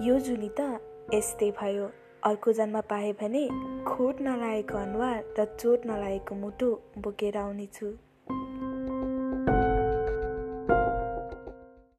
यो जुली त यस्तै भयो। अर्को जन्म पाएँ भने खोट नलागेको अनुहार र चोट नलागेको मुटु बोकेर आउनेछु